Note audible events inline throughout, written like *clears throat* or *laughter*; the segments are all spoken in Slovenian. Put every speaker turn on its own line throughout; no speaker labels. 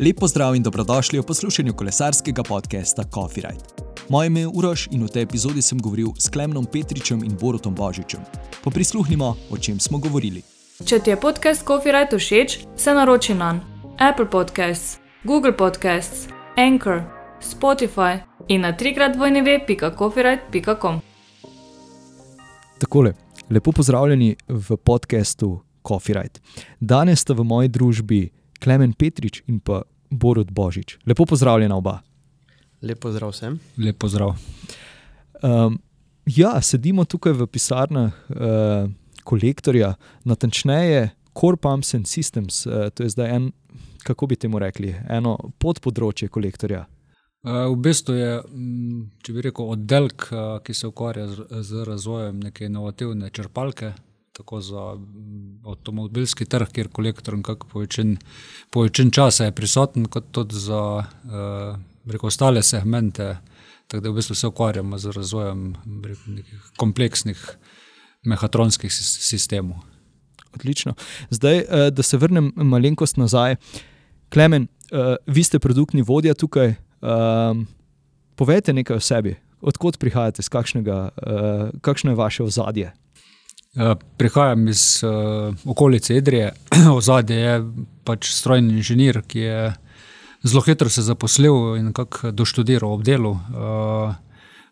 Lepo zdrav in dobrodošli v poslušanju kolesarskega podcasta Coffee Ride. Moje ime je Uroš in v tej epizodi sem govoril s Klemnom Petričem in Borutom Božičem. Poprisluhnimo, o čem smo govorili.
Če ti je podcast Coffee Ride všeč, se naroči na Apple Podcasts, Google Podcasts, Anchor, Spotify in na trikrat vojneve.coffeeride.com.
Takole, lepo pozdravljeni v podkastu Coffee Ride. Danes sta v moji družbi Klemen Petrič in pa Borod Božič. Lepo pozdravljena oba.
Lepo zdrav vsem.
Lepo zdrav.
Um, ja, sedimo tukaj v pisarnah uh, kolektorja, natančneje Core Pumps and Systems. Uh, to je zdaj en, kako bi temu rekli, eno podpodročje kolektorja.
Uh, v bistvu je, če bi rekel, oddelek, uh, ki se ukvarja z, z razvojem neke inovativne črpalke, tako za avtomobilski trg, kjer kolektor po večini večin časa je prisoten, kot tudi za uh, rekel, ostale segmente. Tako da v bistvu se ukvarjamo z razvojem rekel, nekih kompleksnih mehatronskih sistemov.
Odlično. Zdaj, uh, da se vrnem malenkost nazaj. Klemen, uh, vi ste produktni vodja tukaj. Uh, povejte nekaj o sebi, odkot prihajate, kakšnega, uh, kakšno je vaše ozadje.
Eh, prihajam iz uh, okolice Idrije, *clears throat* ozadje je pač strojni inženir, ki je zelo hitro se zaposlil in kako doštudiral ob delu. Uh,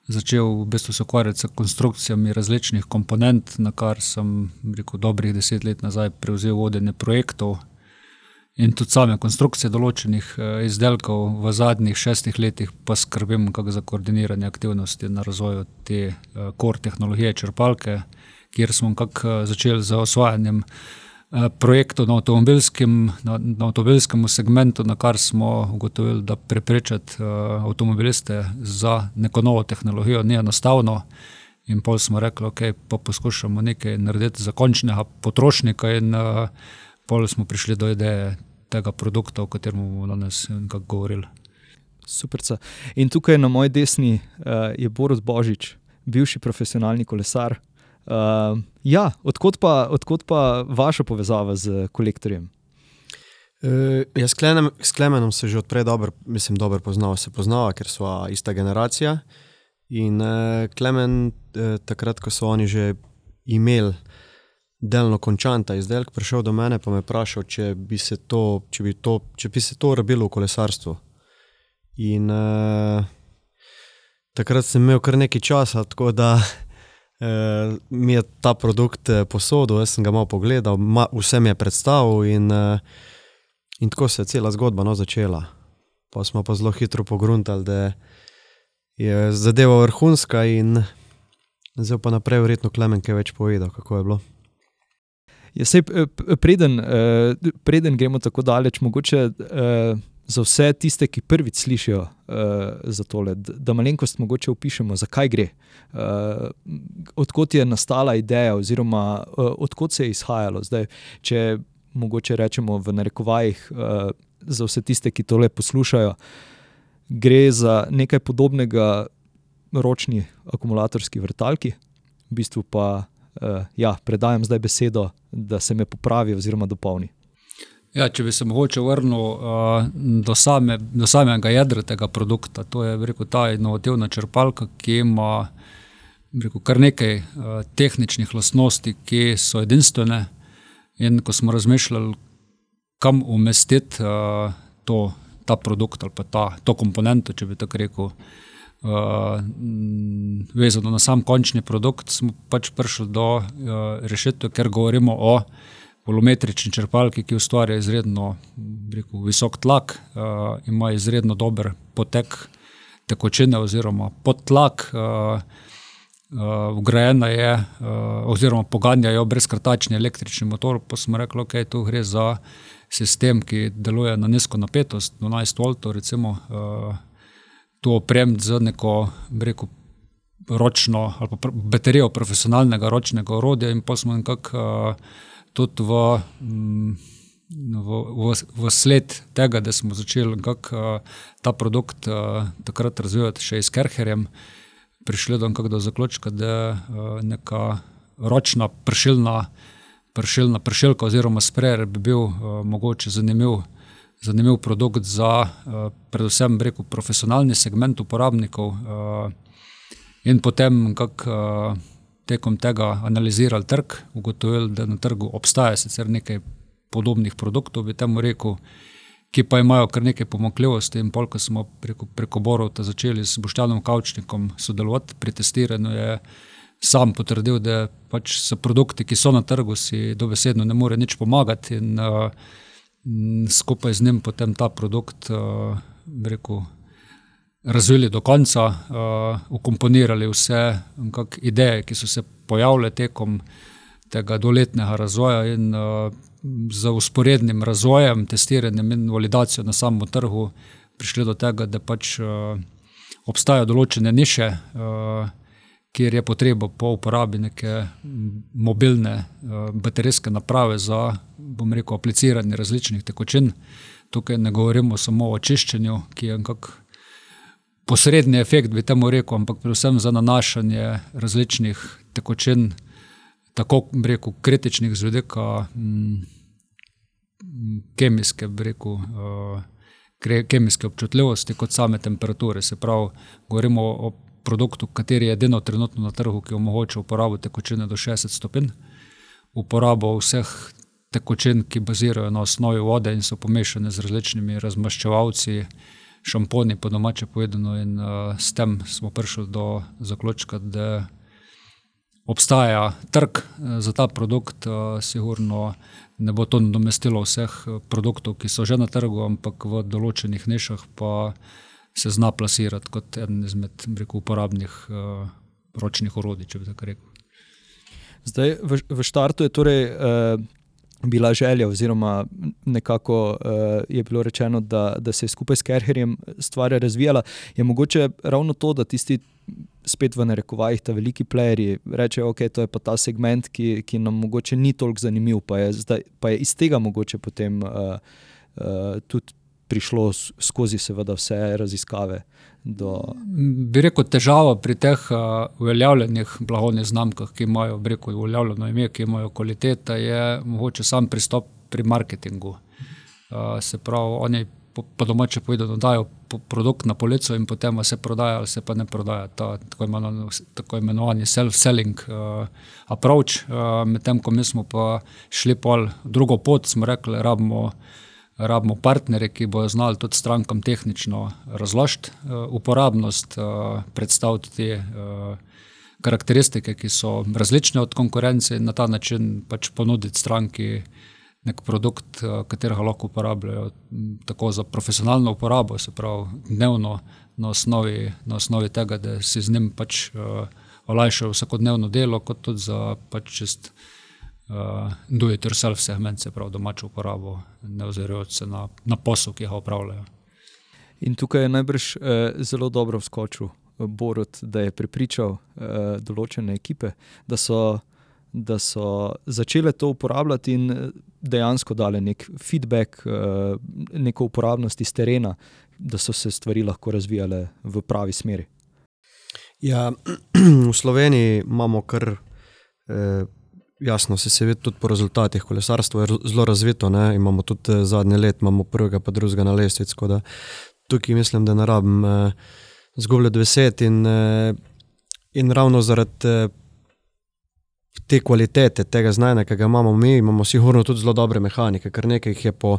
začel v bistvu se ukvarjati s konstrukcijami različnih komponent, na kar sem rekel, dobrih deset let nazaj prevzel vodenje projektov. In tudi same konstrukcije določenih izdelkov v zadnjih šestih letih, pa skrbim za koordiniranje aktivnosti na razvoju te core tehnologije črpalke kjer smo eh, začeli z osvajanjem eh, projektov na avtomobilskem, na, na avtomobilskem segmentu, na kar smo ugotovili, da preprečati uh, avtomobiliste za neko novo tehnologijo ni enostavno. In pol smo rekli, okay, pa poskušamo nekaj narediti za končnega potrošnika, in uh, pol smo prišli do ideje tega produkta, o katerem bomo danes govorili.
Super. In tukaj na moji desni uh, je Borod Božič, bivši profesionalni kolesar, Uh, ja, odkot pa, odkot pa vaša povezava z kolektorjem?
Uh, jaz s Klemenom se že odprej dobro, mislim, dobro poznava, se poznava, ker smo ista generacija. In uh, Klemen, uh, takrat, ko so oni že imeli delno končan ta izdelek, prišel do mene in me vprašal, če bi se to, če bi to, če bi se to rabilo v kolesarstvu. In uh, takrat sem imel kar nekaj časa, tako da uh, mi je ta produkt eh, posodil, jaz sem ga malo pogledal, ma, vse mi je predstavil in, uh, in tako se je cela zgodba no, začela. Pa smo pa zelo hitro pogruntali, da je zadeva vrhunska in zdaj pa naprej, verjetno Klemen, ki je več povedal, kako je bilo.
Ja, sej, preden, preden gremo tako daleč, mogoče za vse tiste, ki prvič slišijo uh, za tole, da malenkost mogoče opišemo, zakaj gre, uh, odkot je nastala ideja, oziroma uh, odkot se je izhajalo. Zdaj, če mogoče rečemo v narekovajih uh, za vse tiste, ki tole poslušajo, gre za nekaj podobnega ročni akumulatorski vrtalki, v bistvu pa uh, ja, predajam zdaj besedo, da se me popravi oziroma dopolni.
Ja, če bi se mogoče vrnil uh, do, same, do samega jedra tega produkta, to je rekel, ta inovativna črpalka, ki ima rekel, kar nekaj uh, tehničnih lastnosti, ki so edinstvene. In ko smo razmišljali, kam umestiti uh, to, ta produkt ali pa ta, to komponento, če bi tako rekel, uh, vezano na sam končni produkt, smo pač prišli do uh, rešitve, ker govorimo o volumetrični črpalki, ki ustvarja izredno rekel, visok tlak, uh, ima izredno dober potek tekočine oziroma podtlak. Uh, uh, Vgrajena je, uh, oziroma poganjajo brezkrtačni električni motor. Pa smo rekli, da okay, tu gre za sistem, ki deluje na nizko napetost, 12 V. Recimo, uh, to opremiti z neko rekel, ročno ali pa baterijo profesionalnega ročnega orodja, in pa smo nekako. Uh, tudi v, mm, v, v, v sled tega, da smo začeli kak, uh, ta produkt uh, takrat razvijati še s Kerherjem, prišli do nekega zaključka, da je uh, neka ročna pršilna, pršilna pršilka oziroma sprejer bi bil mogoče zanimiv zanimiv produkt za uh, predvsem rekel, profesionalni segment uporabnikov. Uh, in potem, kako uh, tekom tega analizirali trg, ugotovili, da na trgu obstaja sicer nekaj podobnih produktov, bi temu rekel, ki pa imajo kar nekaj pomakljivosti. In polk smo preko, preko Borov začeli s Boštjanom Kavčnikom sodelovati pri testiranju. Je, Sam potrdil, da pač so produkti, ki so na trgu, si dobesedno ne more nič pomagati, in uh, skupaj z njim potem ta produkt uh, rekel, razvili do konca, uh, ukomponirali vse ideje, ki so se pojavile tekom tega doletnega razvoja in uh, z usporednim razvojem, testiranjem in validacijo na samem trgu prišli do tega, da pač uh, obstajajo določene niše. Uh, kjer je potreba po uporabi neke mobilne uh, baterijske naprave za, bom rekel, apliciranje različnih tekočin. Tukaj ne govorimo samo o čiščenju, ki je nekako posredni efekt, bi temu rekel, ampak predvsem za nanašanje različnih tekočin, tako rekel, kritičnih z vidika mm, kemijske, rekel, uh, kemijske občutljivosti, kot same temperature. Se pravi, govorimo o produktu, kateri je edino trenutno na trgu, ki omogoča uporabo tekočine do 60 stopinj, uporabo vseh tekočin, ki bazirajo na osnovi vode in so pomešane z različnimi razmaščevalci, šamponi, po domače povedano, in uh, s tem smo prišli do zaključka, da obstaja trg uh, za ta produkt, uh, sigurno ne bo to nadomestilo vseh produktov, ki so že na trgu, ampak v določenih nišah pa se zna plasirati kot eden izmed rekel, uporabnih uh, ročnih orodij, če bi tako rekel.
Zdaj, v, v štartu je torej uh, bila želja, oziroma nekako uh, je bilo rečeno, da, da se je skupaj s Kerherjem stvar razvijala. Je mogoče ravno to, da tisti, spet v narekovajih, ta veliki playerji rečejo, da okay, je to ta segment, ki, ki nam mogoče ni toliko zanimiv, pa je, zdaj, pa je iz tega mogoče potem uh, uh, tudi prišlo skozi seveda vse raziskave. Do...
Bi rekel, težava pri teh uh, uveljavljenih blagovnih znamkah, ki imajo rekel, uveljavljeno ime, ki imajo kvaliteta, je mogoče sam pristop pri marketingu. Uh, se pravi, oni po, po domače povedano dajo po produkt na polico in potem se prodaja ali se pa ne prodaja. Ta tako, imeno, tako imenovani self-selling uh, approach, uh, medtem ko mi smo pa šli pol drugo pot, smo rekli, rabimo rabimo partnerje, ki bodo znali tudi strankam tehnično razložiti uh, uporabnost, uh, predstaviti te uh, karakteristike, ki so različne od konkurence, in na ta način pač ponuditi stranki nek produkt, uh, katerega lahko uporabljajo tako za profesionalno uporabo, se pravi dnevno, na osnovi, na osnovi tega, da si z njim pač uh, olajšajo vsakodnevno delo, kot tudi za pač čist uh, do it yourself segment, se pravi domačo uporabo, ne ozirajoč se na, na posel, ki ga upravljajo.
In tukaj je najbrž eh, zelo dobro vskočil eh, Borod, da je prepričal eh, določene ekipe, da so, da so začele to uporabljati in dejansko dale nek feedback, eh, neko uporabnost iz terena, da so se stvari lahko razvijale v pravi smeri.
Ja, *clears throat* v Sloveniji imamo kar eh, Jasno, se, se vidi tudi po rezultatih. Kolesarstvo je zelo razvito, ne? imamo tudi eh, zadnje let, imamo prvega, pa drugega na lestvici. Tukaj mislim, da ne rabim eh, zgubljati besed in, eh, in ravno zaradi eh, te kvalitete, tega znanja, ki ga imamo mi, imamo sigurno tudi zelo dobre mehanike, kar nekaj jih je po,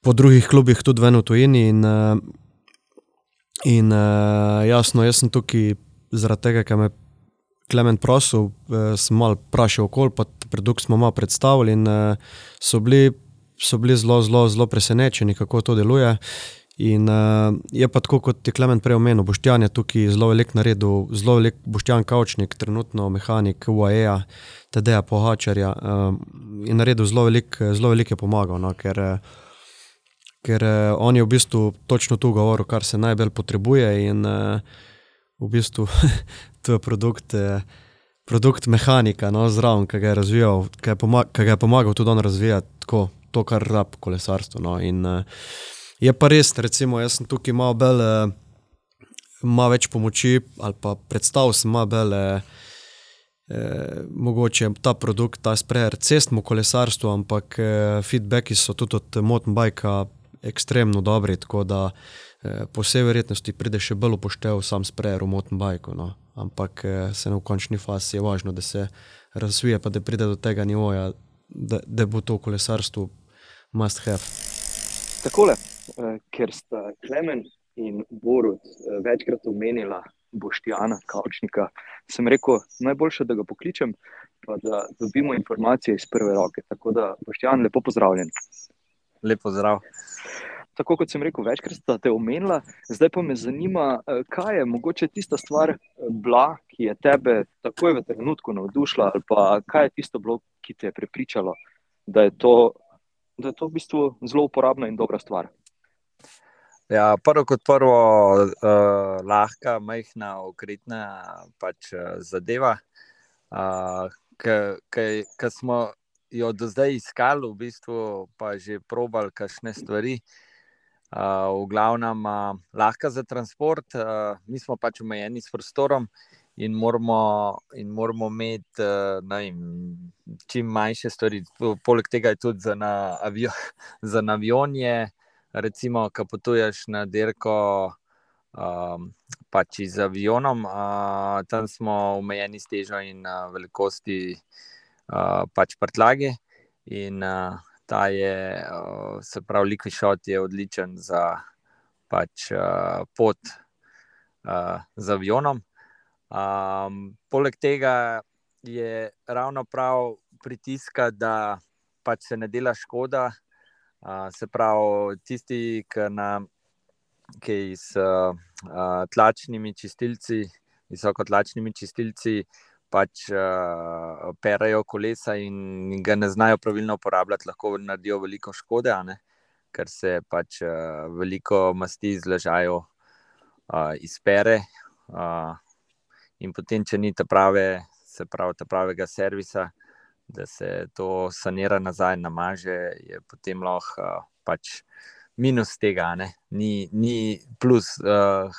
po drugih klubih tudi ven v tujini. In, eh, in eh, jasno, jaz sem tukaj zaradi tega, ker me. Klemen prosil, eh, sem malo vprašal okolje, pa produkt smo malo predstavili in eh, so bili, so bili zelo, zelo, zelo presenečeni, kako to deluje. In uh, je pa tako, kot je Klemen prej omenil, Boštjan je tukaj zelo velik naredil, zelo velik Boštjan Kavčnik, trenutno mehanik UAE-ja, TD-ja Pohačarja uh, in naredil zelo velik, zelo velik je pomagal, no, ker, ker uh, on je v bistvu točno tu govoril, kar se najbolj potrebuje in uh, v bistvu *laughs* to je produkt, eh, produkt mehanika, no, zraven, ki ga je razvijal, ki, ki ga je pomagal tudi on razvijati, tako, to, kar rab kolesarstvo. No. In, uh, je pa res, recimo, jaz sem tukaj malo bolj, uh, malo več pomoči ali pa predstavljal sem malo bolj. Uh, Eh, mogoče ta produkt, ta sprejer, cestno kolesarstvo, ampak eh, feedbacki so tudi od mountain bikea ekstremno dobri, tako da eh, po vsej verjetnosti pride še bolj upoštev sam sprejer v mountain bike. No. Ampak eh, se v končni fazi je važno, da se razvije, pa da pride do tega nivoja, da, da bo to kolesarstvo must have.
Takole, eh, ker sta Klemen in Borut eh, večkrat omenila Boštjana Kavčnika, sem rekel, najboljše, da ga pokličem, pa da dobimo informacije iz prve roke. Tako da, Boštjan, lepo pozdravljen.
Lepo zdrav.
Tako kot sem rekel, večkrat sta te omenila, zdaj pa me zanima, eh, kaj je mogoče tista stvar bila, ki je tebe takoj v trenutku navdušila, ali pa kaj je tisto bilo, ki te je prepričalo, da je to da je to v bistvu zelo uporabna in dobra stvar.
Ja, prvo kot prvo, uh, lahka, majhna, okretna pač, uh, zadeva, uh, ki smo jo do zdaj iskali, v bistvu pa že probali kašne stvari. Uh, v glavnem, uh, lahka za transport, uh, mi smo pač omejeni s prostorom, in moramo, in moramo imeti uh, vem, čim manjše stvari. Poleg tega je tudi za, na avio, *laughs* za avionje, recimo, ki potuješ na dirko. Um, pač z avionom, uh, tam smo omejeni s težo in uh, velikosti, uh, pač prtlage. In ta je, se pravi, Liquid Shot je odličen za pač, uh, pot uh, z avionom. Um, poleg tega je ravno prav pritiska, da pač se ne dela škoda. Uh, se pravi, tisti, ki, na, ki s uh, tlačnimi čistilci, visokotlačnimi čistilci, pač uh, perajo kolesa in ga ne znajo pravilno uporabljati, lahko naredijo veliko škode, ker se pač uh, veliko masti izležajo, uh, izpere. Uh, in potem, če ni ta prave, se pravi, ta pravega servisa, da se to sanira nazaj, namaže, je potem lahko uh, pač minus tega, ne? ni, ni plus, uh,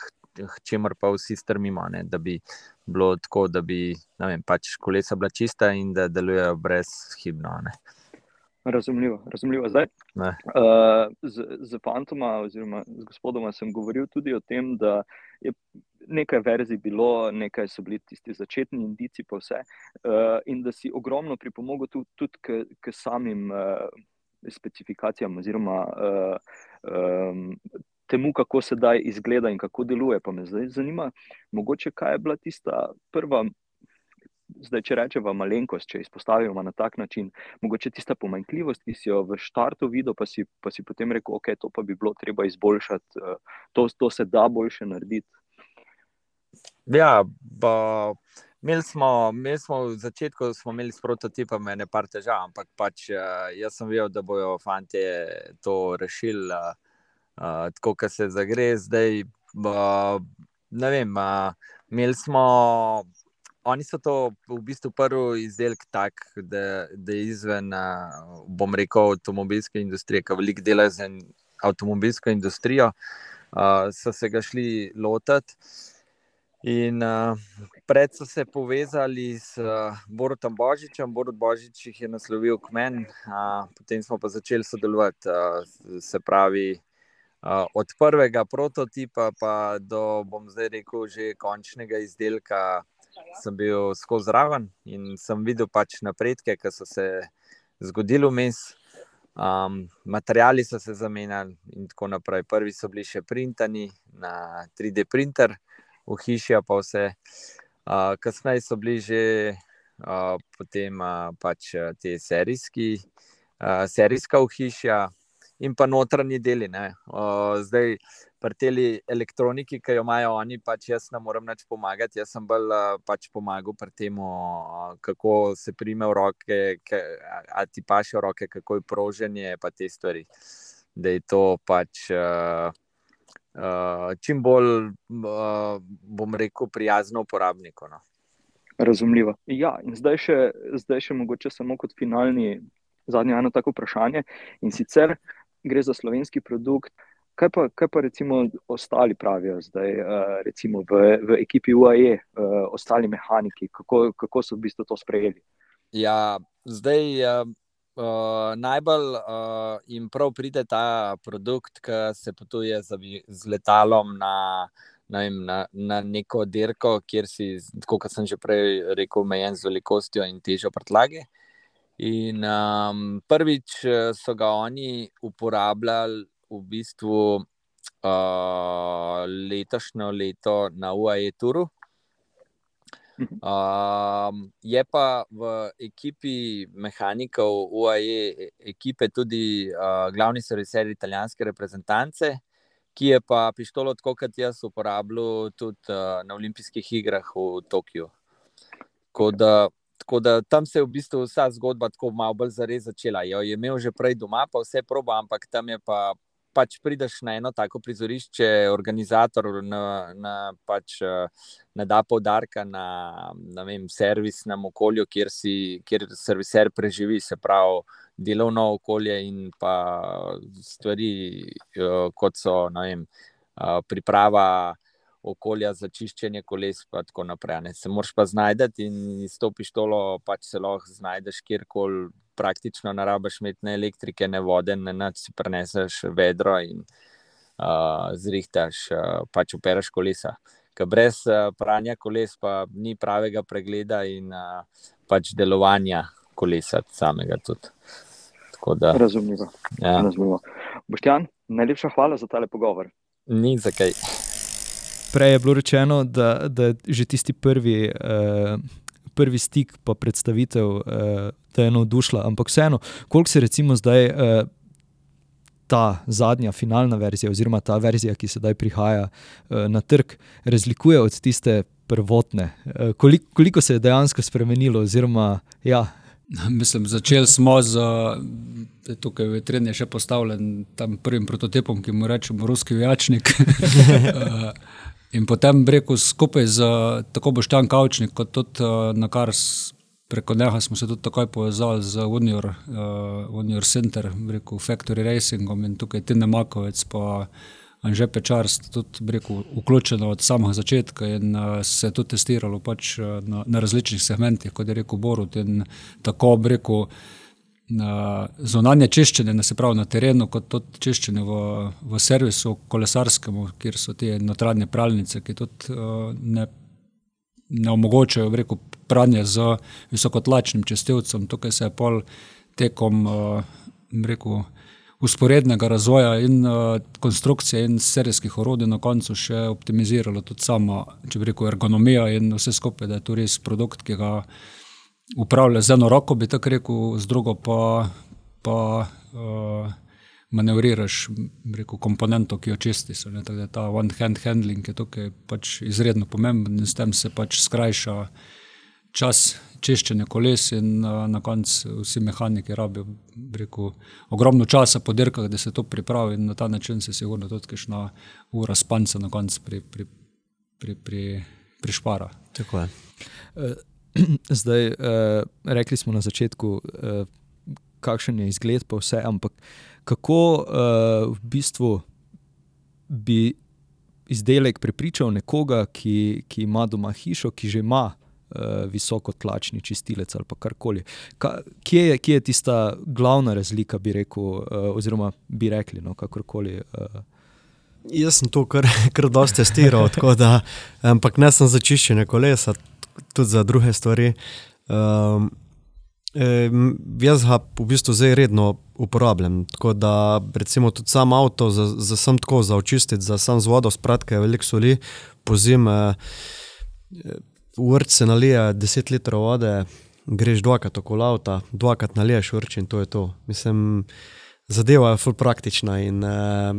čemer pa vsi strmimo, ne? da bi bilo tako, da bi vem, pač kolesa bila čista in da delujejo brezhibno.
Razumljivo, razumljivo. Zdaj, uh, z, z fantoma, oziroma z gospodoma, sem govoril tudi o tem, da je nekaj verzij bilo, nekaj so bili tisti začetni indici, pa vse. Uh, in da si ogromno pripomogel tudi, tudi k, k samim uh, specifikacijam, oziroma uh, um, temu, kako se daj izgleda in kako deluje. Pa me zdaj zanima, mogoče kaj je bila tista prva. Zdaj, če rečemo malenkost, če izpostavimo na tak način, mogoče tista pomanjkljivost, ki si jo v startu videl, pa si, pa si potem rekel, ok, to pa bi bilo treba izboljšati, to, to se da boljše narediti.
Ja, ba, imeli, smo, imeli smo v začetku smo imeli s prototipom nekaj težav, ampak pač, uh, jaz sem videl, da bodo fanti to rešili, uh, uh, tako da se zagre. Zdaj, ba, ne vem, uh, imeli smo. Oni so to v bistvu prvi izdelek, tak, da, da je izven, bom rekel, avtomobilske industrije, ki veliko dela za avtomobilsko industrijo, uh, so se ga šli lotiti. In uh, pred so se povezali s uh, Borutom Božičem, Borut Božič jih je naslovil k meni, uh, potem smo pa začeli sodelovati. Uh, se pravi, uh, od prvega prototipa pa do, bom zdaj rekel, že končnega izdelka, sem bil skozi zraven in sem videl pač napredke, ki so se zgodili vmes. Um, materiali so se zamenjali in tako naprej. Prvi so bili še printani na 3D printer v hiši, pa vse. Uh, kasneje so bili že uh, potem, uh, pač te serijski, uh, serijska v hiši in pa notranji deli. Uh, zdaj, pri tej elektroniki, ki jo imajo oni, pač jaz ne morem več pomagati. Jaz sem bolj uh, pač pomagal pri tem, uh, kako se prime v roke, ali ti paše v roke, kako je proženje, pa te stvari. Da je to pač. Uh, uh, čim bolj, uh, bom rekel, prijazno uporabniku. No.
Razumljivo. Ja, in zdaj še, zdaj še mogoče samo kot finalni, zadnje eno tako vprašanje. In sicer gre za slovenski produkt. Kaj pa, kaj pa recimo ostali pravijo zdaj, uh, recimo v, v ekipi UAE, uh, ostali mehaniki, kako, kako so v bistvu to sprejeli?
Ja, zdaj, uh, najbolj uh, jim prav pride ta produkt, ki se potuje z, z letalom na, na, na, na neko dirko, kjer si, kot sem že prej rekel, omejen z velikostjo in težo prtlage. In um, prvič so ga oni uporabljali v bistvu uh, letošnjo leto na UAE Turu. Um, je pa v ekipi mehanikov UAE ekipe tudi uh, glavni serviser italijanske reprezentance, ki je pa pištolo, tako kot jaz, uporabljal tudi uh, na olimpijskih igrah v Tokiu. Tako da, tako da tam se je v bistvu vsa zgodba tako malo bolj zares začela. Jo je imel že prej doma, pa vse proba, ampak tam je pa pač prideš na eno tako prizorišče, organizator na, na, pač, ne da poudarka na, na vem, servisnem okolju, kjer, si, kjer serviser preživi, se pravi delovno okolje in pa stvari, kot so vem, priprava. Okolja za čiščenje koles, in tako naprej. Ne. Se moraš pa znajti in s to pištolo pač se lahko znajdeš kjerkoli praktično ne rabiš imeti ne elektrike, ne vode, ne noč si preneseš vedro in uh, zrihtaš, uh, pač opereš kolesa. Ker brez uh, pranja koles pa ni pravega pregleda in uh, pač delovanja kolesa samega.
Da, razumljivo. Ja. razumljivo. Boštjan, najlepša hvala za tale pogovor.
Ni za kaj.
Prej je bilo rečeno, da, da je že tisti prvi. Uh, prvi stik, pa predstavitev, uh, da je navdušila. Ampak vseeno, koliko se recimo zdaj uh, ta zadnja, finalna verzija, oziroma ta verzija, ki sedaj prihaja uh, na trg, razlikuje od tiste prvotne? Uh, koliko, koliko se je dejansko spremenilo? Oziroma, ja.
Mislim, začeli smo z tukaj v Treni, še postavljen tam prvim prototipom, ki mu rečemo ruski vijačnik. *laughs* In potem rekel skupaj z tako Boštjan Kavčnik, kot tudi uh, na kar preko njega smo se tudi takoj povezali z Unior, uh, Unior Center, rekel Factory Racingom in tukaj Tine Makovec pa Anže Pečar sta tudi rekel, vključena od samega začetka in uh, se tudi testiralo pač, uh, na, na različnih segmentih, kot je rekel Borut in tako rekel, zunanje čiščenje, ne se pravi na terenu, kot tudi čiščenje v, v servisu kolesarskem, kjer so te notranje pralnice, ki tudi uh, ne, ne omogočajo rekel, pranje z visokotlačnim čestilcem. Tukaj se je pol tekom uh, rekel, usporednega razvoja in uh, konstrukcije in serijskih orodij na koncu še optimiziralo tudi sama, če bi rekel, ergonomija in vse skupaj, da je to res produkt, ki ga upravlja z eno roko, bi tako rekel, z drugo pa, pa uh, manevriraš rekel, komponento, ki jo čistiš. Ta one-hand handling je tukaj pač izredno pomemben in s tem se pač skrajša čas čiščenja koles in uh, na koncu vsi mehaniki rabijo rekel, ogromno časa po dirkah, da se to pripravi in na ta način se sigurno tudi kakšna ura spanca na koncu pri, pri, pri, pri, prišpara.
Tako je. *clears throat*
Zdaj, uh, rekli smo na začetku, uh, kakšen je izgled, pa vse, ampak kako uh, v bistvu bi izdelek prepričal nekoga, ki, ki ima doma hišo, ki že ima uh, visoko tlačni čistilec ali karkoli. Ka, kje, je, kje je tista glavna razlika, bi rekel, uh, oziroma bi rekli, no, kakorkoli. Uh,
Jaz sem to kar, *laughs* kar dosti testiral, ampak ne sem za čiščenje kolesa, tudi za druge stvari. Um, jaz ga v bistvu zdaj redno uporabljam. Tako da, recimo, tudi sam avto, za, za sam tako za očistiti, za sam z vodo, spratke, veliko soli, po zime, v vrtu se nalije 10 litrov vode, greš dvakrat okoli avta, dvakrat naliješ vrč in to je to. Mislim, zadeva je full praktična in uh,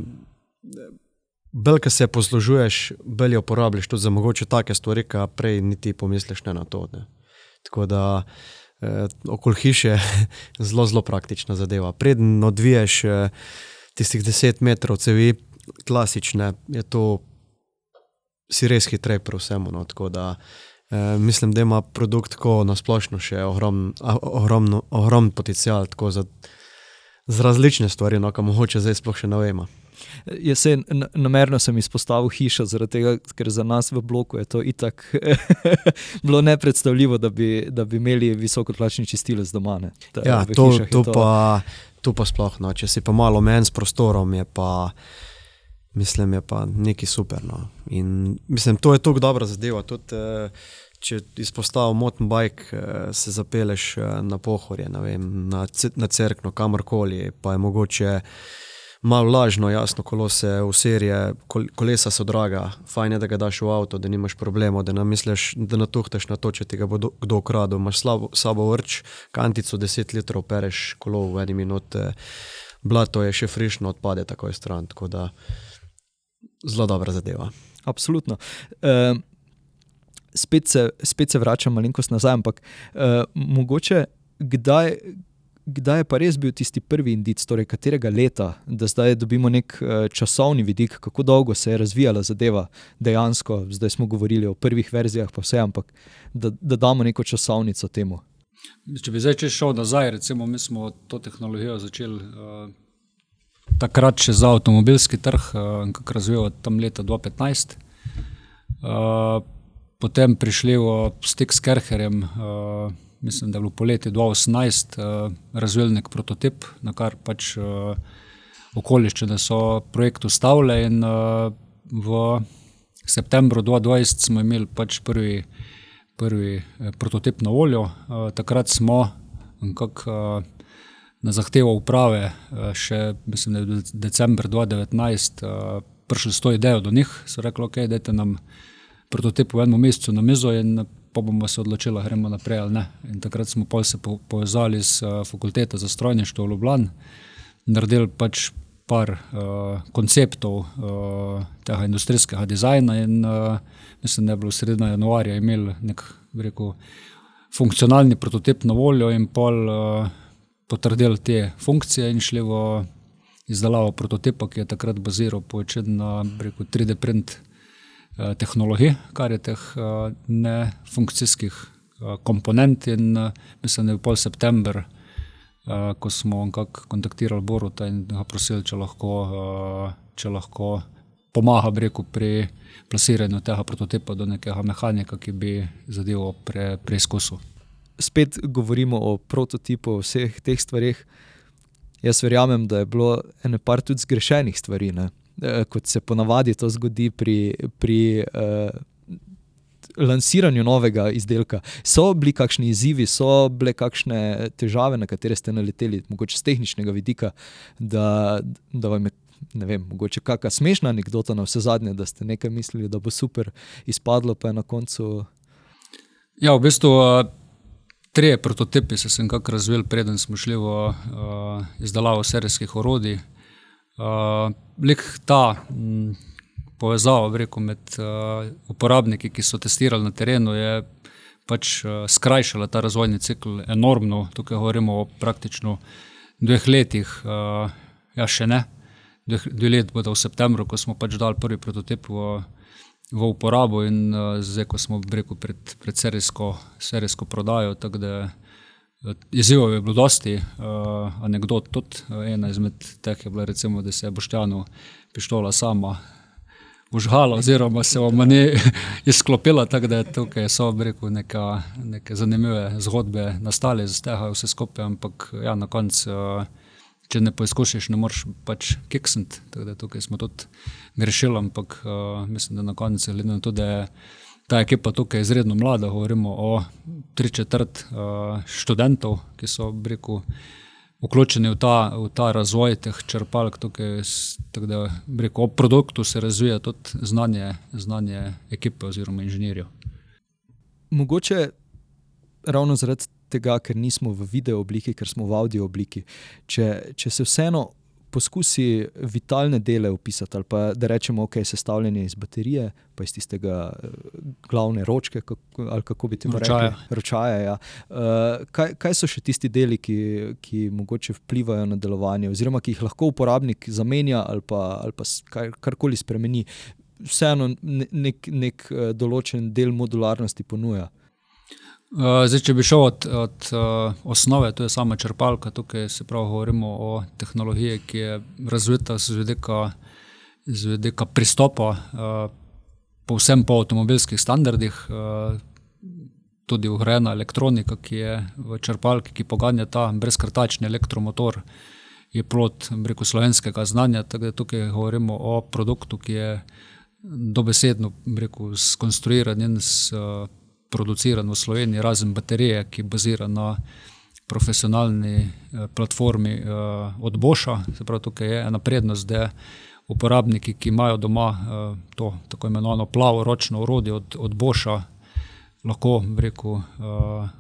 Bolj, ko se poslužuješ, bolj uporabljaš tudi za mogoče take stvari, ki prej niti pomisliš ne na to. Ne. Tako da eh, okoli hiše je *laughs* zelo, zelo praktična zadeva. Preden odviješ eh, tistih 10 metrov cevi, klasične, je to si res hitrej pri vsemu. No. Tako da eh, mislim, da ima produkt tako na splošno še ogromen ogrom, ogrom potencial za, za različne stvari, no, kam mogoče zdaj sploh še ne vemo.
Jaz se namerno sem izpostavil hišo, tega, ker za nas v bloku je to itak *laughs* bilo nepredstavljivo, da bi, da bi imeli visokoplačni čistilec doma.
Ja, to, to, to, pa, to pa sploh no. Če si pa malo menj s prostorom, je pa, mislim, je pa nekaj super. No. In mislim, to je tako dobra zadeva. Tudi, eh, če izpostavim mountain bike, eh, se zapeleš eh, na pohorje, na, na crkno, kamorkoli, pa je mogoče malo lažno, jasno, kolo se v serije, kolesa so draga, fajn je, da ga daš v avto, da nimaš problema, da ne misliš, da natuhteš na to, če ti ga bo kdo ukradel. Imaš slabo, vrč, kantico 10 litrov, pereš kolo v eni minuti, blato je še frišno, odpade takoj stran. Tako da zelo dobra zadeva.
Absolutno. Uh, spet, se, spet se vračam malenkost nazaj, ampak uh, mogoče kdaj. Kdaj je pa res bil tisti prvi indic, torej katerega leta, da zdaj dobimo nek uh, časovni vidik, kako dolgo se je razvijala zadeva dejansko, zdaj smo govorili o prvih verzijah, pa vse, ampak da, da damo neko časovnico temu.
Če bi zdaj šel nazaj, recimo, mi smo to tehnologijo začeli uh, takrat še za avtomobilski trg, uh, kako razvijamo tam leta 2015. Uh, potem prišli v stik s Kerherjem. Uh, mislim, da je bilo poletje 2018, uh, razvil nek prototip, na kar pač uh, okoliščine so projekt ustavile. In uh, v septembru 2020 smo imeli pač prvi, prvi prototip na voljo. Uh, takrat smo nekako. Uh, Na zahtevo uprave, še mislim, da je decembr 2019, prišli s to idejo do njih, so rekli, okay, da je nam prototip v enem mesecu na mizo in pa bomo se odločili, gremo naprej ali ne. In takrat smo se povezali s uh, fakulteto za strojništvo v Ljubljani, naredili pač par uh, konceptov uh, tega industrijskega dizajna in uh, mislim, da je bilo sredina januarja imeli nek rekel, funkcionalni prototip na voljo in pol uh, potrdili te funkcije in šli v izdelavo prototipa, ki je takrat baziral po na rekel, 3D print. Eh, tehnologij, kar je teh eh, nefunkcijskih eh, komponent. In mislim, da je pol september, ko smo kontaktirali Boruta in ga prosili, če lahko, če lahko pomaga reku, pri plasiranju tega prototipa do nekega mehanika, ki bi zadevo pre, preizkusil.
Spet govorimo o prototipu, o vseh teh stvarih. Jaz verjamem, da je bilo eno par tudi zgrešenih stvari. Ne? Eh, kot se ponavadi to zgodi pri, pri uh, lansiranju novega izdelka. So bili kakšni izzivi, so bile kakšne težave, na katere ste naleteli, mogoče z tehničnega vidika, da, da vam je. Ne vem, mogoče kakšna smešna anekdota na vse zadnje, da ste nekaj mislili, da bo super izpadlo, pa je na koncu.
Ja, v bistvu tri prototipe so se nekako razvili, preden smo šli v uh, izdelavo serijskih orodij. Uh, Lik ta m, povezava rekel, med uh, uporabniki, ki so testirali na terenu, je pač uh, skrajšala ta razvojni cikl enormno. Tukaj govorimo o praktično dveh letih, uh, ja, še ne. Dve, dve let bodo v septembru, ko smo pač dali prvi prototip v, v uporabo, in uh, zdaj, ko smo rekel, pred, pred serijsko, serijsko prodajo. Izzivov je bilo dosti, uh, anegdot tudi. Ena izmed teh je bila, recimo, da se je Boštjanu pištola sama užhala, oziroma se vam ni *laughs* izklopila, tako da tukaj so rekel, neka, neke zanimive zgodbe nastale iz tega vse skupaj, ampak ja, na koncu, uh, če ne poizkušiš, ne moreš pač kiksniti. Tukaj smo tudi grešili, ampak uh, mislim, da na koncu, glede na to, da je ta ekipa tukaj je izredno mlada, govorimo o tri četrt uh, študentov, ki so rekel, vključeni v ta, v ta razvoj teh črpalk. Tukaj, tako da rekel, ob produktu se razvija tudi znanje, znanje ekipe oziroma inženirjev.
Mogoče ravno zaradi tega, ker nismo v video obliki, ker smo v audio obliki. Če, če se vseeno poskusi vitalne dele opisati, ali pa da rečemo, ok, sestavljanje iz baterije, pa iz tistega uh, glavne ročke, kako, ali kako bi ti
rekel,
ročaje. Ja. Uh, kaj, kaj so še tisti deli, ki, ki mogoče vplivajo na delovanje, oziroma ki jih lahko uporabnik zamenja ali pa, ali pa kar, karkoli spremeni, vseeno nek, nek uh, določen del modularnosti ponuja.
Eh, zdaj, če bi šel od, od uh, osnove, to je sama črpalka, tukaj se pravi, govorimo o tehnologiji, ki je razvita z vidika z vidika pristopa, uh, povsem po avtomobilskih standardih, uh, tudi ugrajena elektronika, ki je v črpalki, ki poganja ta brezkrtačni elektromotor, je plot rekel, slovenskega znanja. Tako da tukaj govorimo o produktu, ki je dobesedno rekel, skonstruiran in produciran v Sloveniji, razen baterije, ki bazira na profesionalni eh, platformi eh, od Boša. Se pravi, tukaj je ena prednost, da uporabniki, ki imajo doma eh, to tako imenovano plavo ročno urodje od, od Boša, lahko rekel,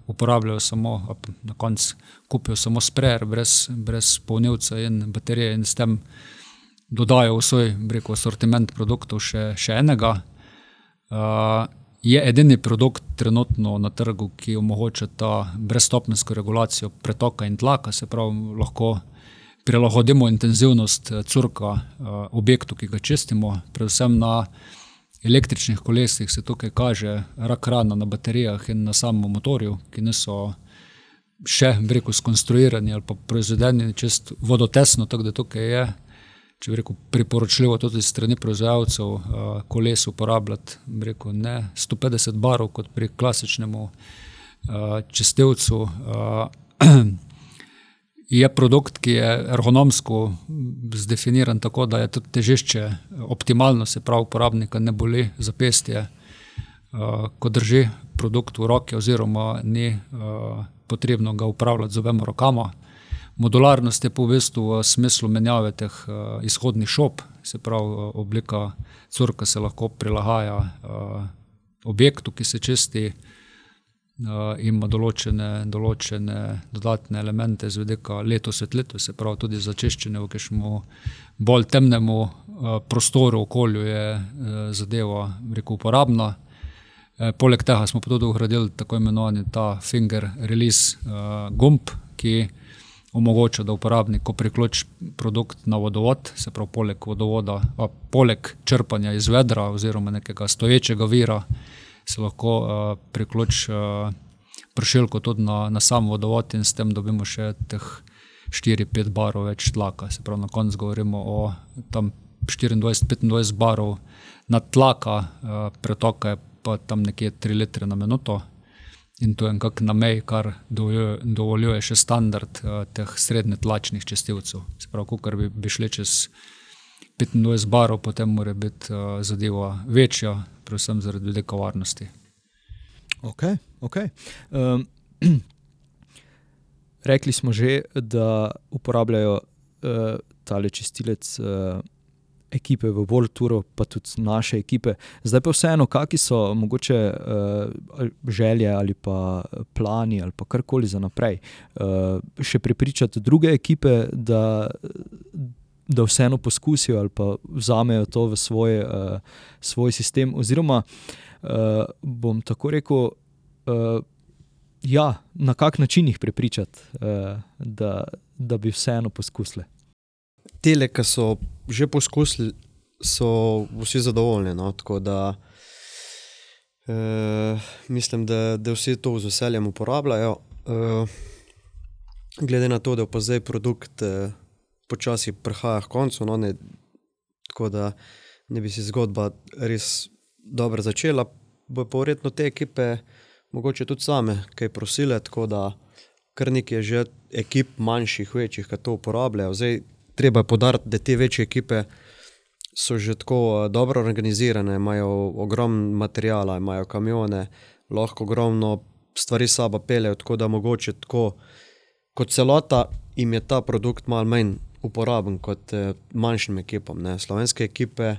uporabljajo samo, na koncu kupijo samo sprejer, brez, brez polnilca in baterije in s tem dodajo v svoj rekel, sortiment produktov še, še enega je edini produkt trenutno na trgu, ki omogoča ta brezstopensko regulacijo pretoka in tlaka, se pravi, lahko prilagodimo intenzivnost eh, curka eh, objektu, ki ga čistimo, predvsem na električnih kolesih se tukaj kaže rak rana na baterijah in na samem motorju, ki niso še, rekel, skonstruirani ali pa proizvedeni čist vodotesno, tako da tukaj je če bi rekel, priporočljivo tudi strani proizvajalcev uh, koles uporabljati rekel, ne 150 barov kot pri klasičnem uh, čistevcu. Uh, *clears throat* je produkt, ki je ergonomsko zdefiniran tako, da je tudi težišče optimalno, se pravi, uporabnika ne boli zapestje, uh, ko drži produkt v roke, oziroma ni uh, potrebno ga upravljati z obema rokama. Modularnost je po bistvu v smislu menjave teh uh, izhodnih šop, se pravi, uh, oblika curka se lahko prilagaja objektu, ki se čisti, uh, ima določene, določene dodatne elemente z vidika leto svetlitve, se pravi, tudi za čiščenje v kakšnemu bolj temnemu prostoru, okolju je zadeva rekel, uporabna. Poleg tega smo tudi ugradili tako imenovani ta finger release gumb, ki omogoča, da uporabnik, ko priključi produkt na vodovod, se pravi, poleg vodovoda, a poleg črpanja iz vedra oziroma nekega stoječega vira, se lahko uh, priključi uh, pršilko tudi na, na sam vodovod in s tem dobimo še teh 4-5 barov več tlaka. Se pravi, na koncu govorimo o tam 24-25 barov na tlaka, uh, pretoka je pa tam nekje 3 litre na minuto. In to je nekako na meji, kar dovoljuje še standard uh, teh srednje tlačnih čestilcev. Se pravi, kar bi, bi šli čez 25 barov, potem mora biti uh, zadeva večja, predvsem zaradi velike varnosti.
Ok, ok. Um, rekli smo že, da uporabljajo uh, tale čistilec. Uh, ekipe v World Touru, pa tudi naše ekipe. Zdaj pa vseeno, kakšni so mogoče uh, želje ali pa plani ali pa karkoli za naprej. Uh, še prepričati druge ekipe, da, da vseeno poskusijo ali pa vzamejo to v svoj, uh, svoj sistem. Oziroma, uh, bom tako rekel. Uh, Ja, na kak način jih prepričati, da, da bi vseeno poskusili?
Tele, ki so že poskusili, so vsi zadovoljni. No? Tako da e, mislim, da, da vsi to z veseljem uporabljajo. E, glede na to, da pa zdaj produkt e, počasi prihaja k koncu, no, ne, tako da ne bi si zgodba res dobro začela, bo pa verjetno te ekipe mogoče tudi same kaj prosile. Tako da kar nekaj je že ekip manjših, večjih, ki to uporabljajo. Zdaj, treba je podariti, da te večje ekipe so že tako eh, dobro organizirane, imajo ogromno materijala, imajo kamione, lahko ogromno stvari sabo peljejo, tako da mogoče tako kot celota jim je ta produkt malo manj uporaben kot eh, manjšim ekipam. Ne. Slovenske ekipe,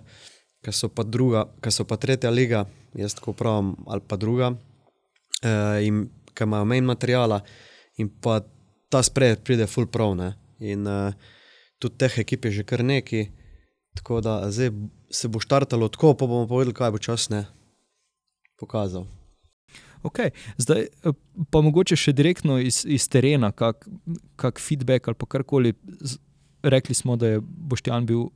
ki so pa druga, ki so pa tretja liga, jaz tako pravim, ali pa druga, eh, in ki imajo manj materijala in pa ta sprejet pride full prav. In eh, tudi teh ekip je že kar neki. Tako da zdaj se bo štartalo tako, pa bomo povedali, kaj bo čas ne pokazal.
Okay. Zdaj pa mogoče še direktno iz, iz terena, kak, kak feedback ali karkoli. Rekli smo, da je Boštjan bil uh,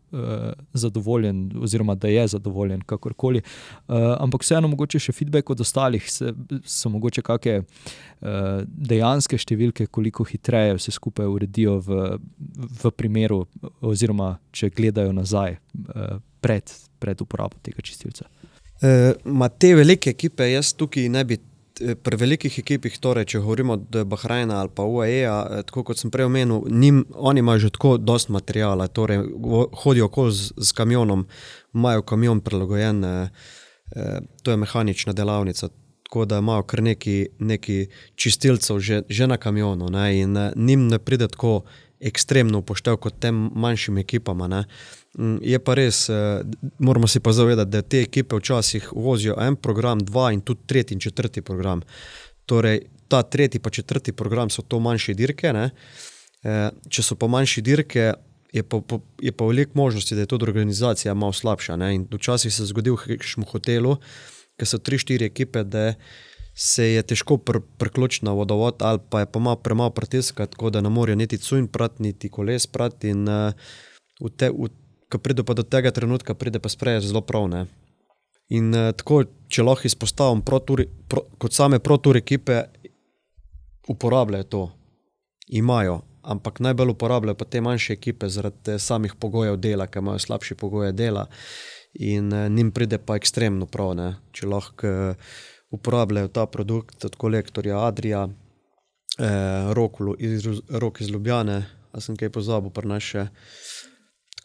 zadovoljen, oziroma da je zadovoljen, kakorkoli. Uh, ampak vseeno, mogoče še feedback od ostalih, se, so mogoče kakšne uh, dejanske številke, koliko hitreje vse skupaj uredijo v, v primeru, oziroma če gledajo nazaj uh, pred, pred uporabo tega čistilca.
Uh, te velike ekipe, jaz tukaj ne bi Eh, pri velikih ekipih, torej, če govorimo od Bahrajna ali pa UAE, eh, tako kot sem prej omenil, njim, oni imajo že tako dosta materijala, torej hodijo okoli z, z kamionom, imajo kamion prilagojen, eh, eh, to je mehanična delavnica. Tako da imajo kar neki, neki čistilcev že, že na kamionu, ne, in eh, njim ne pride tako ekstremno upoštev kot tem manjšim ekipam. Mm, je pa res, eh, moramo si pa zavedati, da te ekipe včasih vozijo en program, dva in tudi tretji in četrti program. Torej, ta tretji in četrti program so to manjše dirke. Ne? Eh, če so pa manjše dirke, je pa, je pa veliko možnosti, da je tudi organizacija malo slabša. Ne? In včasih se je zgodil v nekem hotelu, ker so tri, štiri ekipe, da se je težko pr priključiti na vodovod, ali pa je pa malo premalo pritiska, tako da ne morejo niti cunj prati, niti koles prati. In uh, v te, v ko pride pa do tega trenutka, pride pa sprejeti zelo pravne. In uh, tako, če lahko izpostavim, proturi, pro, kot same proturi ekipe, uporabljajo to, imajo, ampak najbolj uporabljajo pa te manjše ekipe zaradi samih pogojev dela, ki imajo slabše pogoje dela in uh, njim pride pa ekstremno prav, ne? če lahko uh, uporabljajo ta produkt od kolektorja Adrija, uh, Rokulu iz, Rok iz Ljubljane, a sem kaj pozabil, pa naše.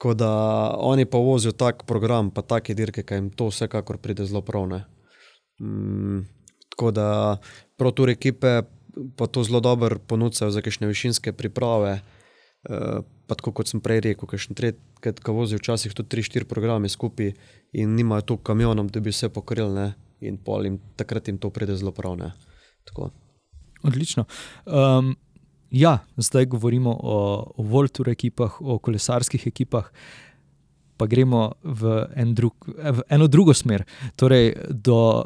Tako da oni pa vozijo tak program, pa take dirke, ki jim to vsekakor pride zelo pravne. Mm, tako da protur ekipe pa to zelo dobro ponujajo za kakšne višinske priprave. Uh, pa tako kot sem prej rekel, ki vozijo včasih tudi 3-4 programe skupaj in nimajo tu kamionom, da bi vse pokrili, in jim, takrat jim to pride zelo pravne.
Odlično. Um, Ja, zdaj govorimo o, o Voltur ekipah, o kolesarskih ekipah, pa gremo v, en drug, v eno drugo smer, torej do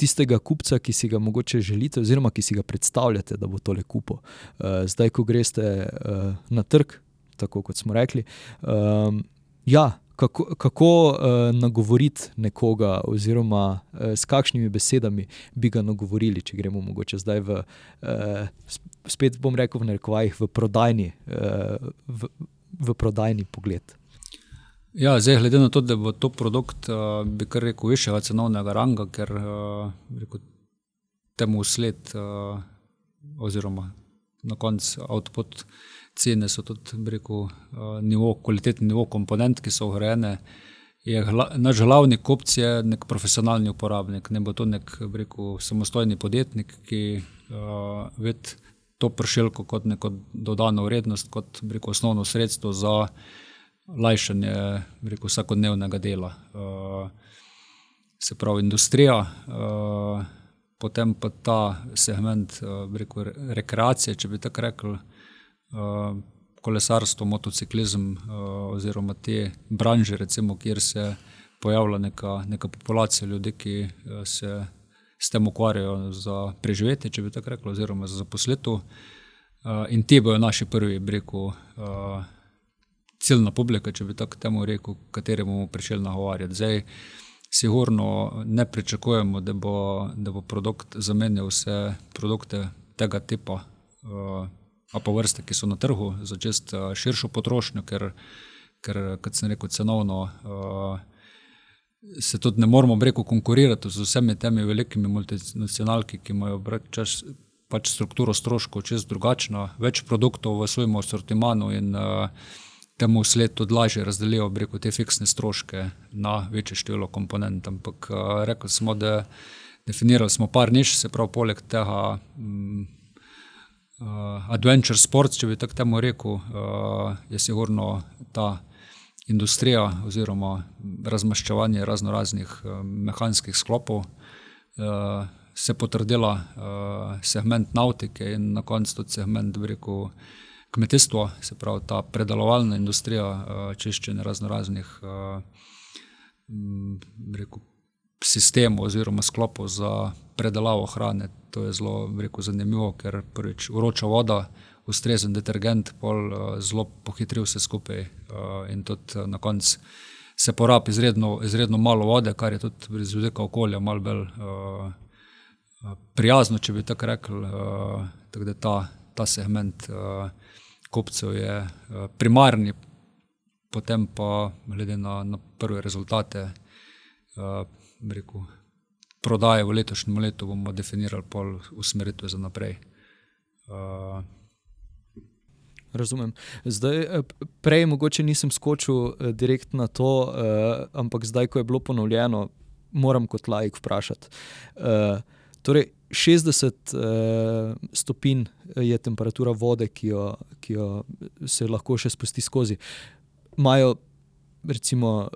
tistega kupca, ki si ga mogoče želite, oziroma ki si ga predstavljate, da bo tole kupo. Uh, zdaj, ko greste uh, na trg, tako kot smo rekli. Um, ja, kako, kako uh, nagovoriti nekoga, oziroma uh, s kakšnimi besedami bi ga nagovorili, če gremo mogoče zdaj v, uh, spet bom rekel, v nekovajih, v prodajni, uh, v, v prodajni pogled.
Ja, zdaj, glede na to, da bo to produkt, uh, bi kar rekel, višjega cenovnega ranga, ker uh, rekel, temu sled, uh, oziroma na koncu output cene so tudi rekel, eh, nivo, kvalitetni nivo komponent, ki so ugrajene. Naš glavni kupc je nek profesionalni uporabnik, ne bo to nek rekel, samostojni podjetnik, ki uh, vidi to pršilko kot neko dodano vrednost, kot rekel, osnovno sredstvo za lajšanje rekel, vsakodnevnega dela. Uh, se pravi, industrija, uh, potem pa ta segment uh, rekel, rekreacije, če bi tako rekel. Eh, kolesarstvo, motociklizem oziroma te branže, recimo, kjer se pojavlja neka, neka populacija ljudi, ki se s tem ukvarjajo za preživetje, če bi tako rekli, oziroma za zaposlitev. Uh, in ti bojo naši prvi, breku, uh, ciljna publika, če bi tako temu rekel, kateri bomo prišli nagovarjati. Zdaj, sigurno ne pričakujemo, da bo, da bo produkt zamenjal vse produkte tega tipa. Uh, pa vrste, ki so na trgu, za čest eh, širšo potrošnjo, ker, ker kot sem rekel, cenovno uh, se tudi ne moramo breko konkurirati z vsemi temi velikimi multinacionalki, ki imajo čas, pač strukturo stroškov čez drugačno, več produktov v svojem sortimanu in uh, temu sled tudi lažje razdelijo breko te fiksne stroške na večje število komponent. Ampak uh, rekli smo, da definirali smo par niš, se pravi poleg tega. Um, uh, adventure sports, če bi tako temu rekel, uh, je sigurno ta industrija oziroma razmaščevanje razno raznih uh, mehanskih sklopov. Uh, Se potrdila uh, segment nautike in na koncu tudi segment rekel, kmetijstva, se pravi ta predelovalna industrija, čiščenje razno raznih rekel, sistemu oziroma sklopu za predelavo hrane. To je zelo rekel, zanimivo, ker prvič vroča voda, ustrezen detergent, pol zelo pohitri vse skupaj in tudi na koncu se porabi izredno, izredno malo vode, kar je tudi z vidika okolja malo bolj prijazno, če bi tako rekel. Tako da ta, ta segment kupcev je primarni, potem pa, glede na, na prve rezultate, rekel, prodaje v letošnjem letu, bomo definirali pol usmeritve za naprej.
Razumem. Zdaj, prej mogoče nisem skočil direkt na to, ampak zdaj, ko je bilo ponovljeno, moram kot laik vprašati. Torej, šestdeset stopinj je temperatura vode, ki jo, ki jo se lahko še spusti skozi. Imajo recimo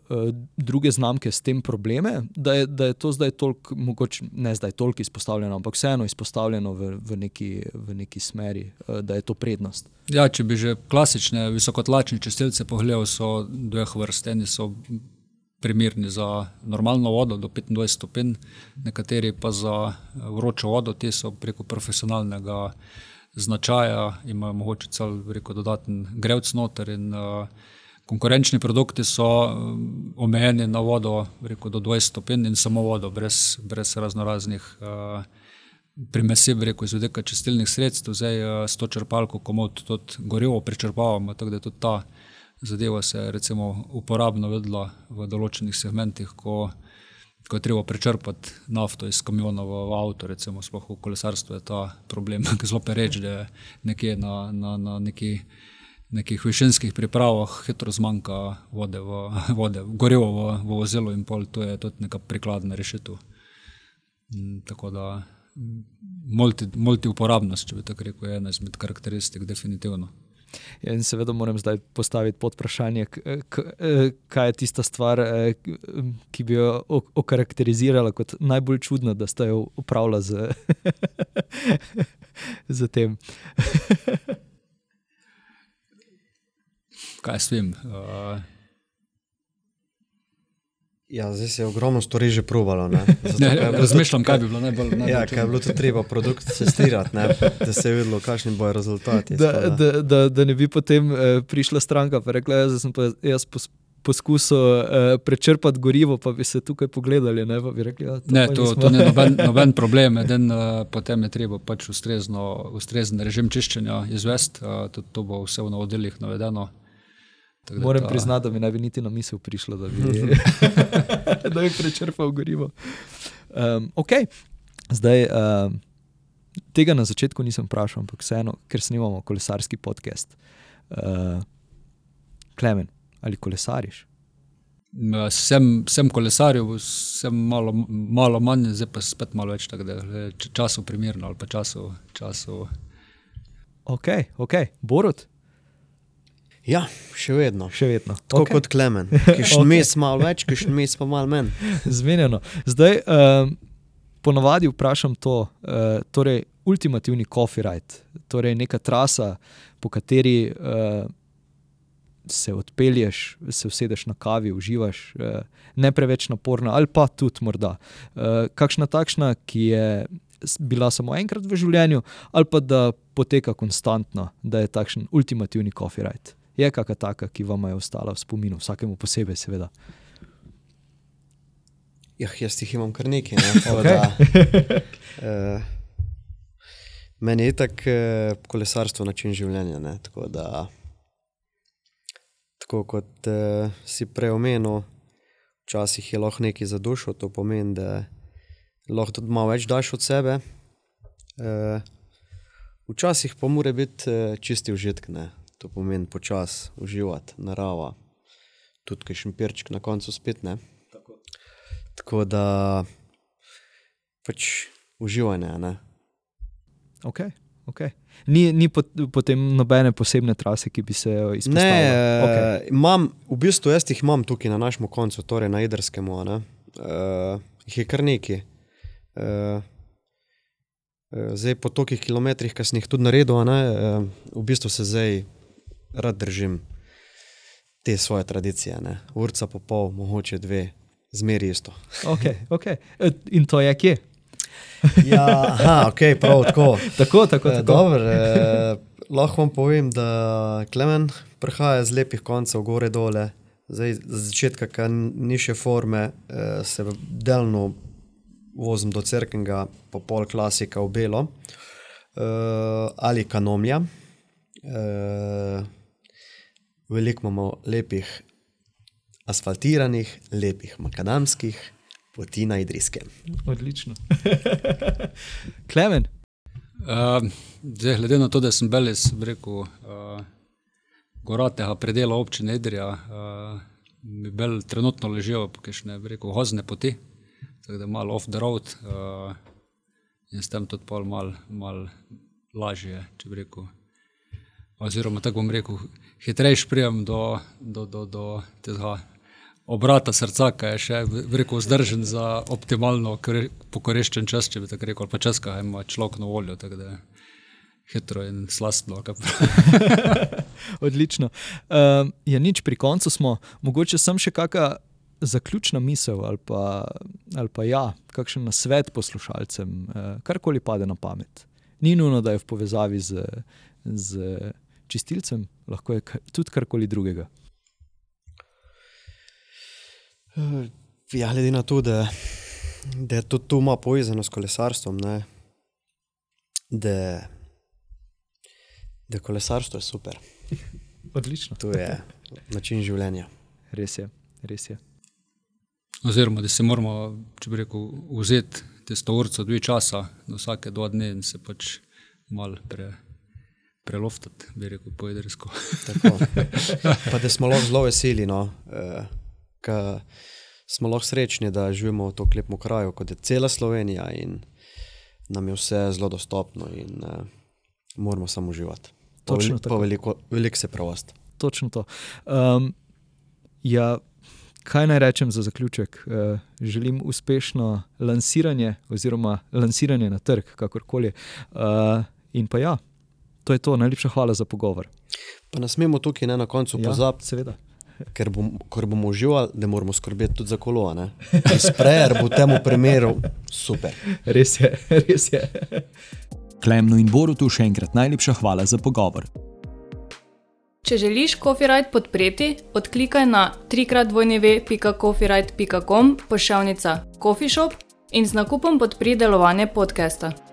druge znamke s tem probleme, da je, da je to zdaj toliko mogoče, ne zdaj toliko izpostavljeno, ampak vseeno izpostavljeno v, v neki, v neki smeri, da je to prednost?
Ja, če bi že klasične visokotlačne čistilce pogledal, so dveh vrst. Eni so primerni za normalno vodo do petindvajset stopinj, nekateri pa za vročo vodo, ti so preko profesionalnega značaja, imajo mogoče celo, dodaten grelc noter in konkurenčni produkti so omejeni na vodo, rekel, do dvajset stopinj in samo vodo, brez, brez raznoraznih primesi, bi rekel, iz vidika čistilnih sredstev. Zdaj, s to črpalko komot tudi gorivo pričrpavamo, tako da tudi ta zadeva se je recimo uporabno videla v določenih segmentih, ko, ko je treba pričrpati nafto iz kamiona v, avto, recimo sploh v kolesarstvu je ta problem *laughs* zelo pereč, da je nekje na, na, na neki nekih višinskih pripravah hitro zmanjka vode v, *laughs* vode, goriva v, v vozilu in pol to je tudi neka prikladna rešitev. Tako da multi, multiuporabnost, če bi tako rekel, je ena izmed karakteristik definitivno.
In seveda moram zdaj postaviti podvprašanje, kaj je tista stvar, ki bi jo okarakterizirala kot najbolj čudno, da sta jo opravila s, *laughs* s tem? *laughs*
Kaj jaz vem,
Ja, zdaj se je ogromno stvari že probalo, *laughs*
razmišljam, kaj bi bilo najbolj, najbolj
Ja, ke je bilo treba produkt testirati, ne, da se je videlo, kakšni bojo rezultati,
Da,
da.
da, da, ne bi potem prišla stranka pa rekla: "Ja, zdaj sem pa jaz poskusil prečrpati gorivo, pa bi se tukaj pogledali, ne." Pa bi rekli: "Ja, to
Ne, to,
nismo."
to ni noben, *laughs* noben problem, edino potem je treba pač ustrezno, ustrezen režim čiščenja izvesti, tudi to bo vse v navodilih navedeno. Tako
Moram
ta-
priznati, da mi ne bi niti na misel prišlo, da bi *laughs* da bi prečrpal gorivo. okej, zdaj tega na začetku nisem vprašal, ampak vseeno, ker snemamo kolesarski podcast. Klemen, ali kolesariš?
Sem, sem kolesaril, sem malo, malo manj, zdaj pa spet malo več, tako da je času primerno ali pa času, času.
Okej, okej, Borut?
Ja, še vedno.
Še vedno,
Tako
okej.
kot Klemen, *laughs* kakšen
Okej.
mesec malo več, kakšen mesec pa malo manj. *laughs*
Zmenjeno. Zdaj, ponavadi vprašam to, torej ultimativni coffee ride, torej neka trasa, po kateri se odpelješ, se usedeš na kavi, uživaš, ne preveč naporna ali pa tudi morda. Kakšna takšna, ki je bila samo enkrat v življenju, ali pa da poteka konstantno, da je takšen ultimativni coffee ride. Je kaka taka, ki vama je ostala v spominu, vsakemu posebej seveda?
Jah, jaz jih imam kar nekaj, ne, tako da, *laughs* meni je itak kolesarstvo način življenja, ne, tako da tako kot si prej omenil, včasih je lahko nekaj za dušo, to pomeni, da lahko tudi malo več daš od sebe. Včasih pa mora biti čisti užitek, ne. To pomeni počasi uživati, narava, tudi kakšen perček na koncu spet, ne. Tako da pač uživanje, a ne.
Okej, okej. Ni, ni potem nobene posebne trase, ki bi se jo izpostavila? Okej.
Ne, imam, v bistvu jaz jih imam tukaj na našem koncu, torej na Idrskem, a ne. jih je kar nekaj. zdaj po tolikih kilometrih, ke sem jih tudi naredil, a ne, v bistvu se zdaj rad držim te svoje tradicije, ne. Urica pa pol, mogoče dve, Zmeri isto. *laughs*
Okay, okay. In to je kje? *laughs*
ja, aha, ok, prav tako. *laughs*
tako, tako, tako.
Dober, eh, lahko vam povem, da Klemen prihaja z lepih koncev, gore dole. Zdaj, za začetka, ki ni še forme, eh, se delno vozim do crkvenega, pa pol klasika v belo eh, ali kanomja. Eh, veliko imamo lepih asfaltiranih, lepih makadamskih, poti na Idriske.
Odlično. *laughs* Klemen.
Uh, zdaj, glede na to, da sem bil iz uh, goratega predela občine Idrija, uh, mi bil trenutno ležal po kakšne hozne poti, tako da malo off the road uh, in s tem tudi pol mal, mal lažje, če bi rekel. Oziroma, tako bom rekel, hitreje prijem do, do, do, do tega obrata srca, ki je še veliko vzdržen za optimalno pokoreščen čas, če bi tako rekel, pa čas, ki ima človek na voljo. Hitro in slastno. *laughs*
Odlično. Uh, ja, nič pri koncu smo, mogoče sem še kakšna zaključna misel ali pa, ali pa ja, kakšen nasvet poslušalcem, uh, karkoli pade na pamet. Ni nujno, da je v povezavi z, z čistilcem, lahko je tudi karkoli drugega.
Eh, ja, glede na to, da, da je to tu malo povezano s kolesarstvom, ne, da, da kolesarstvo je super.
Odlično.
To je način življenja.
Res je, res je.
Oziroma, da se moramo, če bi rekel, vzeti te stovorice dve časa, vsake dva dni in se pač malo pre, preloftati, bi rekel, pojedrsko. *laughs*
pa da smo lahko zelo veseli. No. Uh, smo lahko srečni, da živimo v tako lepem kraju, kot je cela Slovenija in nam je vse zelo dostopno in uh, moramo samo uživati. Točno tako. Veliko, veliko se prevost.
Točno to. Um, ja, kaj naj rečem za zaključek? Uh, želim uspešno lansiranje, oziroma lansiranje na trg, kakorkoli. Uh, in pa ja, to je to. Najlepša hvala za pogovor.
Pa ne smemo tukaj ne na koncu ja, pozabiti.
Seveda
ker bom, bomo uživali, da moramo skrbeti tudi za kolo. Sprejer bo v tem primeru super.
Res je, *laughs* res je.
Klemnu in Borutu še enkrat najlepša hvala za pogovor.
Če želiš Copyright podpreti, odklikaj na trikratvojneve.copyright.com pošiljka Coffee Shop in z nakupom podpri delovanje podcasta.